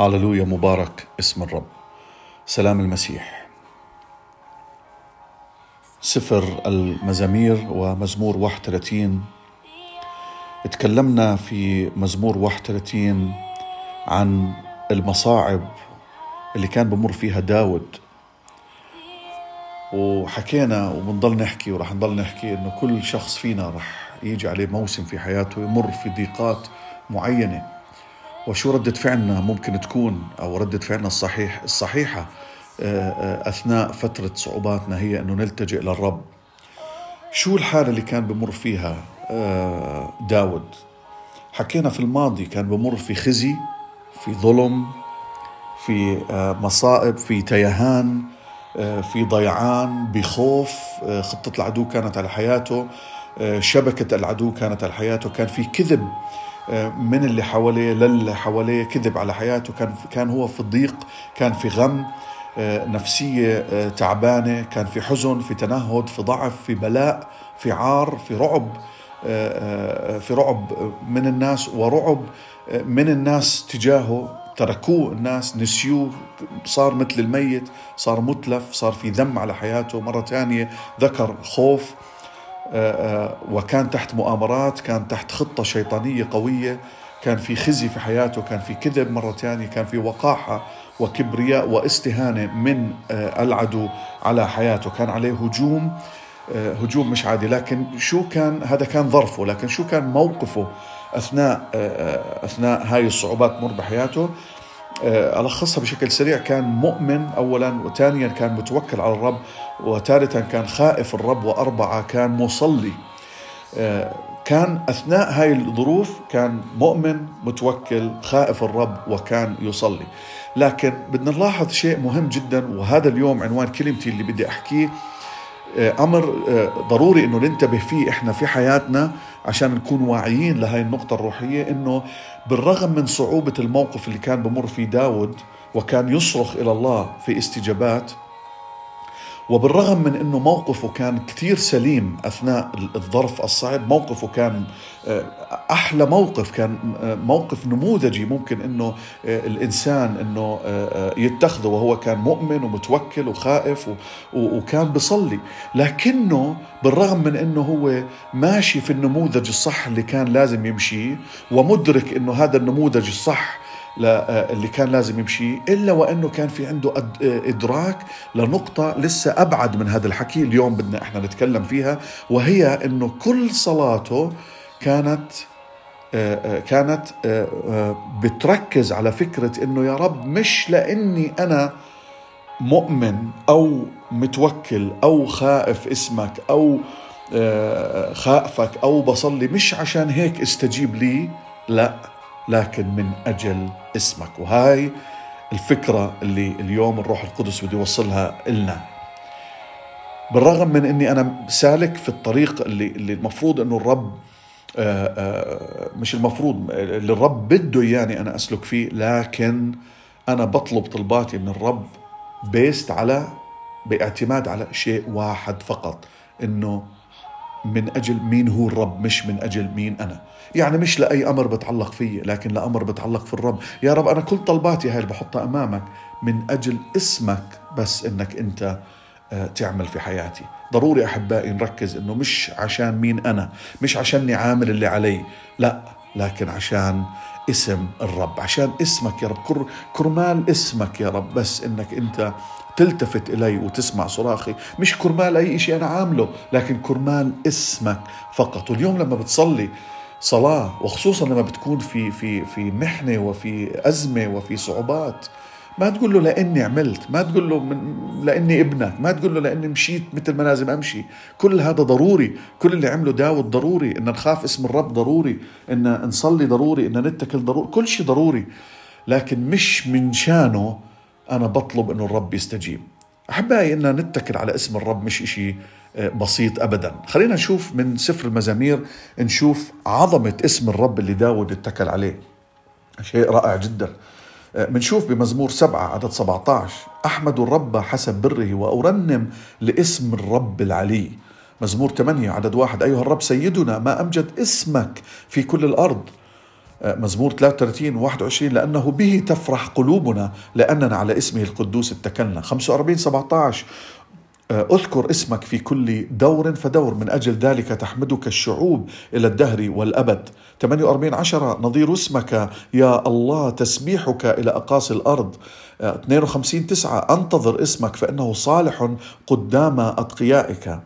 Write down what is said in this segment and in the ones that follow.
هاللويا مبارك اسم الرب سلام المسيح سفر المزامير ومزمور 31 تكلمنا في مزمور 31 عن المصاعب اللي كان بمر فيها داود. وحكينا وبنضل نحكي ورح نضل نحكي إنه كل شخص فينا رح يجي عليه موسم في حياته يمر في ضيقات معينة. وشو ردة فعلنا ممكن تكون أو ردة فعلنا الصحيح؟ الصحيحة آه، آه، أثناء فترة صعوباتنا هي أنه نلتجئ للرب. شو الحالة اللي كان بمر فيها آه، داود؟ حكينا في الماضي كان بمر في خزي في ظلم في مصائب في تيهان في ضيعان بخوف خطة العدو كانت على حياته شبكة العدو كانت على حياته كان في كذب. من اللي حواليه للي حواليه كذب على حياته. كان كان هو في ضيق كان في غم آه، نفسية آه، تعبانة كان في حزن في تنهد في ضعف في بلاء في عار في رعب آه، في رعب من الناس ورعب من الناس تجاهه. تركوه الناس نسيوه صار مثل الميت صار متلف صار في ذم على حياته. مرة ثانية ذكر خوف آه، آه، وكان تحت مؤامرات كان تحت خطة شيطانية قوية كان في خزي في حياته كان في كذب مرة ثانية كان في وقاحة وكبرياء واستهانة من آه، العدو على حياته. كان عليه هجوم هجوم مش عادي. لكن شو كان هذا كان ظرفه. لكن شو كان موقفه أثناء أثناء هاي الصعوبات مر بحياته؟ آه، ألخصها بشكل سريع. كان مؤمن أولا وثانيا كان متوكل على الرب وثالثا كان خائف الرب وأربعة كان مصلي. آه، كان أثناء هاي الظروف كان مؤمن متوكل خائف الرب وكان يصلي. لكن بدنا نلاحظ شيء مهم جدا وهذا اليوم عنوان كلمتي اللي بدي أحكيه. آه، أمر ضروري إنه ننتبه فيه إحنا في حياتنا عشان نكون واعيين لهي النقطة الروحية إنه بالرغم من صعوبة الموقف اللي كان بمر فيه داود وكان يصرخ إلى الله في استجابات وبالرغم من إنه موقفه كان كثير سليم أثناء الظرف الصعب موقفه كان آه، أحلى موقف كان آه، موقف نموذجي ممكن إنه آه، الإنسان إنه يتخذه وهو كان مؤمن ومتوكل وخائف وكان بصلي لكنه بالرغم من إنه هو ماشي في النموذج الصح اللي كان لازم يمشيه ومدرك إنه هذا النموذج الصح اللي كان لازم يمشي إلا وأنه كان في عنده آه، إدراك لنقطة لسه أبعد من هذا الحكي اليوم بدنا إحنا نتكلم فيها وهي أنه كل صلاته كانت آه، كانت بتركز على فكرة أنه يا رب مش لأني أنا مؤمن أو متوكل أو خائف اسمك أو خائفك أو بصلي مش عشان هيك استجيب لي لا. لكن من أجل اسمك. وهاي الفكرة اللي اليوم الروح القدس بده يوصلها لنا بالرغم من إني أنا سالك في الطريق اللي اللي المفروض إنه الرب آآ آه، آآ آه، مش المفروض اللي الرب بده إياني أنا أسلك فيه لكن أنا بطلب طلباتي من الرب بيست على باعتماد على شيء واحد فقط إنه من أجل مين هو الرب مش من أجل مين أنا. يعني مش لأي أمر بتعلق فيه لكن لأمر بتعلق في الرب. يا رب أنا كل طلباتي هاي اللي بحطها أمامك من أجل اسمك بس إنك أنت آه، تعمل في حياتي. ضروري أحبائي نركز إنه مش عشان مين أنا مش عشانني عامل اللي علي. لا لكن عشان اسم الرب عشان اسمك يا رب. كرمال اسمك يا رب بس إنك أنت تلتفت إلي وتسمع صراخي. مش كرمال أي شيء أنا عامله لكن كرمال اسمك فقط. واليوم لما بتصلي صلاة وخصوصا لما بتكون في في في محنة وفي أزمة وفي صعوبات ما تقول له لأني عملت ما تقول له من لأني ابنك ما تقول له لأني مشيت مثل ما لازم أمشي. كل هذا ضروري كل اللي عمله داود ضروري إن نخاف اسم الرب ضروري إن نصلي ضروري إن نتكل ضروري كل شيء ضروري. لكن مش من شانه أنا بطلب أنه الرب يستجيب. أحبائي أن نتكل على اسم الرب مش إشي آه، بسيط أبدا. خلينا نشوف من سفر المزامير نشوف عظمة اسم الرب اللي داود اتكل عليه. شيء رائع جدا. بنشوف آه، بمزمور سبعة عدد 17 أحمد الرب حسب بره وأرنم لاسم الرب العلي. مزمور 8 عدد واحد. أيها الرب سيدنا ما أمجد اسمك في كل الأرض. مزمور 33 21 لأنه به تفرح قلوبنا لأننا على اسمه القدوس اتكلنا 45 17 اذكر اسمك في كل دور فدور من أجل ذلك تحمدك الشعوب إلى الدهر والأبد. 48 عشرة نظير اسمك يا الله تسبيحك إلى أقاصي الأرض. 52 تسعة أنتظر اسمك فإنه صالح قدام أتقيائك.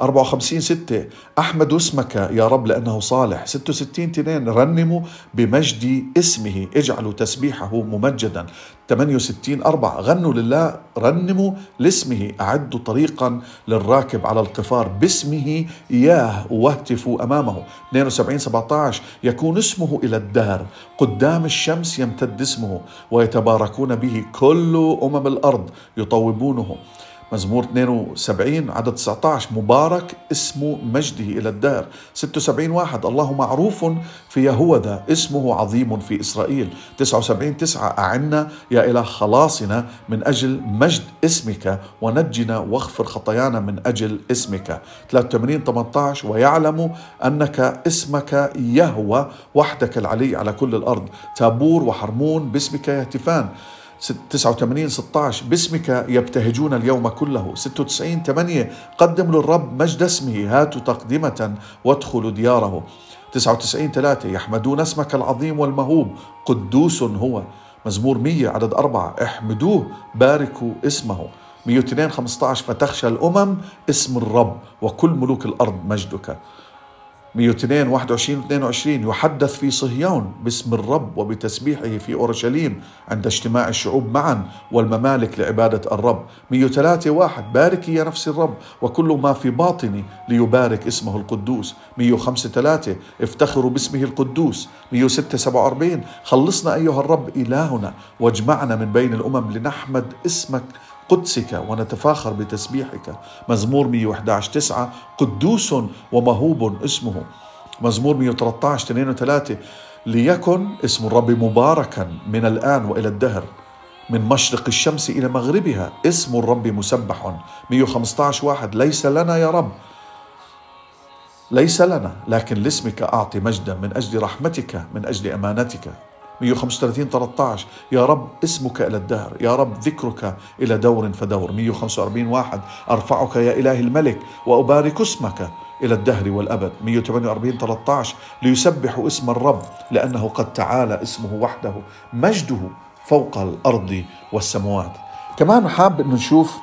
54 6 أحمد اسمك يا رب لأنه صالح. 66 2 رنموا بمجد اسمه. اجعلوا تسبيحه ممجدا. 68 4 غنوا لله. رنموا لاسمه. أعدوا طريقا للراكب على القفار باسمه. إياه واهتفوا أمامه. 72 17 يكون اسمه إلى الدهر. قدام الشمس يمتد اسمه. ويتباركون به كل أمم الأرض يطوبونه. مزمور 72 عدد 19 مبارك اسم مجده إلى الدار. 76 واحد. الله معروف في يهوذا. اسمه عظيم في إسرائيل. 79 تسعة. أعنا يا إله خلاصنا من أجل مجد اسمك ونجنا واغفر خطايانا من أجل اسمك. 83 18 ويعلم أنك اسمك يهوى وحدك العلي على كل الأرض. تابور وحرمون باسمك يهتفان 89 16 باسمك يبتهجون اليوم كله. 96 8 قدم للرب مجد اسمه. هاتوا تقدمة وادخلوا دياره. 99 3 يحمدون اسمك العظيم والمهوب. قدوس هو. مزمور 100 عدد أربعة. احمدوه. باركوا اسمه. 102 15 فتخشى الأمم. اسم الرب. وكل ملوك الأرض مجدك. 102 21 22 يحدث في صهيون باسم الرب وبتسبيحه في أورشليم عند اجتماع الشعوب معا والممالك لعبادة الرب. 103 واحد باركي يا نفس الرب وكل ما في باطني ليبارك اسمه القدوس. 105 3 افتخروا باسمه القدوس. 106 47 خلصنا أيها الرب إلهنا واجمعنا من بين الأمم لنحمد اسمك. قدسك ونتفاخر بتسبيحك. مزمور 111 9 قدوس ومهوب اسمه. مزمور 113 2 3 ليكن اسم الرب مباركا من الآن وإلى الدهر. من مشرق الشمس إلى مغربها اسم الرب مسبح. 115 واحد ليس لنا يا رب. ليس لنا لكن لاسمك أعطي مجدا من أجل رحمتك من أجل أمانتك. 135 13 يا رب اسمك إلى الدهر. يا رب ذكرك إلى دور فدور. 145 واحد. أرفعك يا إله الملك وأبارك اسمك إلى الدهر والأبد. 148 13 ليسبحوا اسم الرب لأنه قد تعالى اسمه وحده. مجده فوق الأرض والسماوات كمان حاب أن نشوف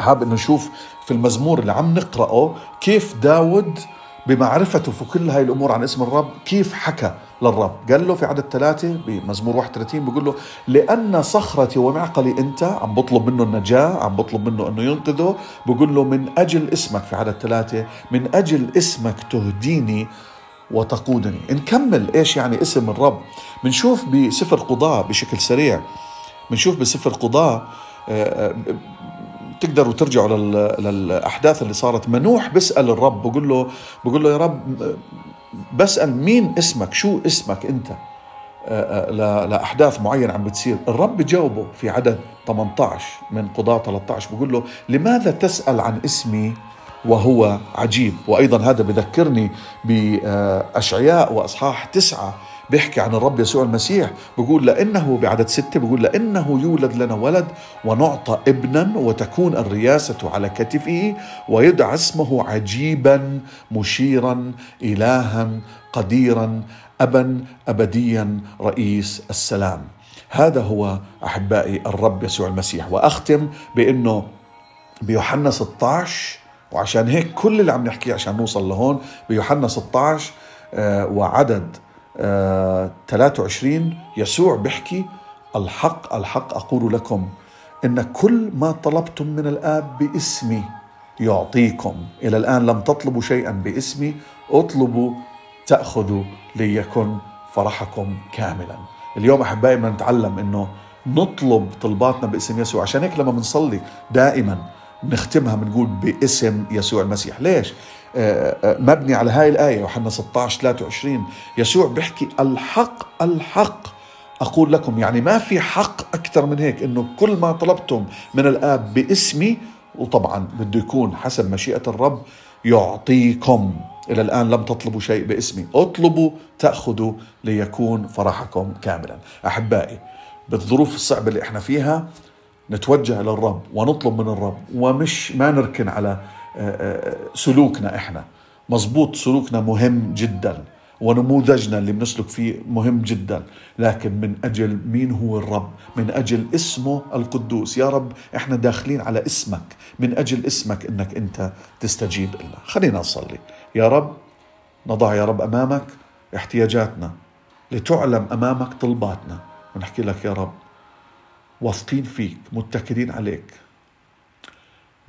حاب أن نشوف في المزمور اللي عم نقرأه كيف داود بمعرفته في كل هاي الأمور عن اسم الرب كيف حكى للرب؟ قال له في عدد ثلاثة بمزمور 31 بيقول له لأن صخرتي ومعقلي أنت عم بطلب منه النجاة عم بطلب منه أنه ينقذه. بيقول له من أجل اسمك في عدد ثلاثة من أجل اسمك تهديني وتقودني. نكمل إيش يعني اسم الرب. بنشوف بسفر قضاء بشكل سريع. بنشوف بسفر قضاء آه، آه، تقدروا ترجعوا للأحداث اللي صارت. منوح بيسأل الرب بقول له بقول له يا رب بسأل مين اسمك؟ شو اسمك أنت؟ آه، آه، لأحداث معينة عم بتصير. الرب بجاوبه في عدد 18 من قضاة 13 بقول له لماذا تسأل عن اسمي وهو عجيب؟ وأيضا هذا بذكرني بأشعياء وأصحاح تسعة بيحكي عن الرب يسوع المسيح بيقول لأنه بعدد ستة بيقول لأنه يولد لنا ولد ونعطى ابنا وتكون الرياسة على كتفه ويدعى اسمه عجيبا مشيرا إلها قديرا أبا أبديا رئيس السلام. هذا هو أحبائي الرب يسوع المسيح. وأختم بأنه بيوحنا 16 وعشان هيك كل اللي عم نحكيه عشان نوصل لهون بيوحنا 16 آه، وعدد 23 يسوع بيحكي الحق الحق أقول لكم إن كل ما طلبتم من الآب باسمي يعطيكم. إلى الآن لم تطلبوا شيئا باسمي اطلبوا تأخذوا ليكن فرحكم كاملا. اليوم أحبائي بدنا نتعلم إنه نطلب طلباتنا باسم يسوع. عشان هيك لما بنصلي دائما نختمها بنقول باسم يسوع المسيح. ليش؟ آه، آه، مبني على هاي الآية يوحنا 16 23 يسوع بيحكي الحق الحق. أقول لكم يعني ما في حق أكثر من هيك إنه كل ما طلبتم من الآب باسمي وطبعا بده يكون حسب مشيئة الرب يعطيكم. إلى الآن لم تطلبوا شيء باسمي اطلبوا تأخذوا ليكون فرحكم كاملا. أحبائي بالظروف الصعبة اللي إحنا فيها نتوجه إلى الرب ونطلب من الرب ومش ما نركن على سلوكنا إحنا. مزبوط سلوكنا مهم جدا ونموذجنا اللي بنسلك فيه مهم جدا. لكن من أجل مين هو الرب؟ من أجل اسمه القدوس. يا رب إحنا داخلين على اسمك. من أجل اسمك إنك أنت تستجيب لنا. خلينا نصلي. يا رب نضع يا رب أمامك احتياجاتنا لتعلم أمامك طلباتنا. ونحكي لك يا رب واثقين فيك متكلين عليك.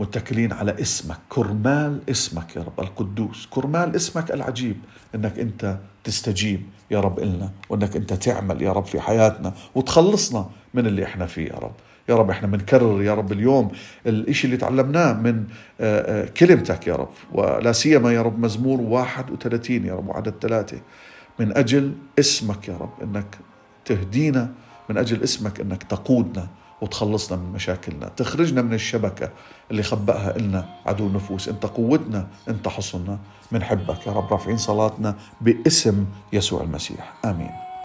متكلين على اسمك. كرمال اسمك يا رب القدوس. كرمال اسمك العجيب. إنك أنت تستجيب يا رب إلنا. وإنك أنت تعمل يا رب في حياتنا. وتخلصنا من اللي إحنا فيه يا رب. يا رب إحنا بنكرر يا رب اليوم الإشي اللي تعلمناه من آه، آه، كلمتك يا رب. ولا سيما يا رب مزمور 31 يا رب وعدد ثلاثة. من أجل اسمك يا رب إنك تهدينا. من أجل اسمك إنك تقودنا. وتخلصنا من مشاكلنا تخرجنا من الشبكة اللي خبأها إلنا عدو النفوس. أنت قوتنا أنت حصننا. منحبك يا رب. رافعين صلاتنا باسم يسوع المسيح. آمين.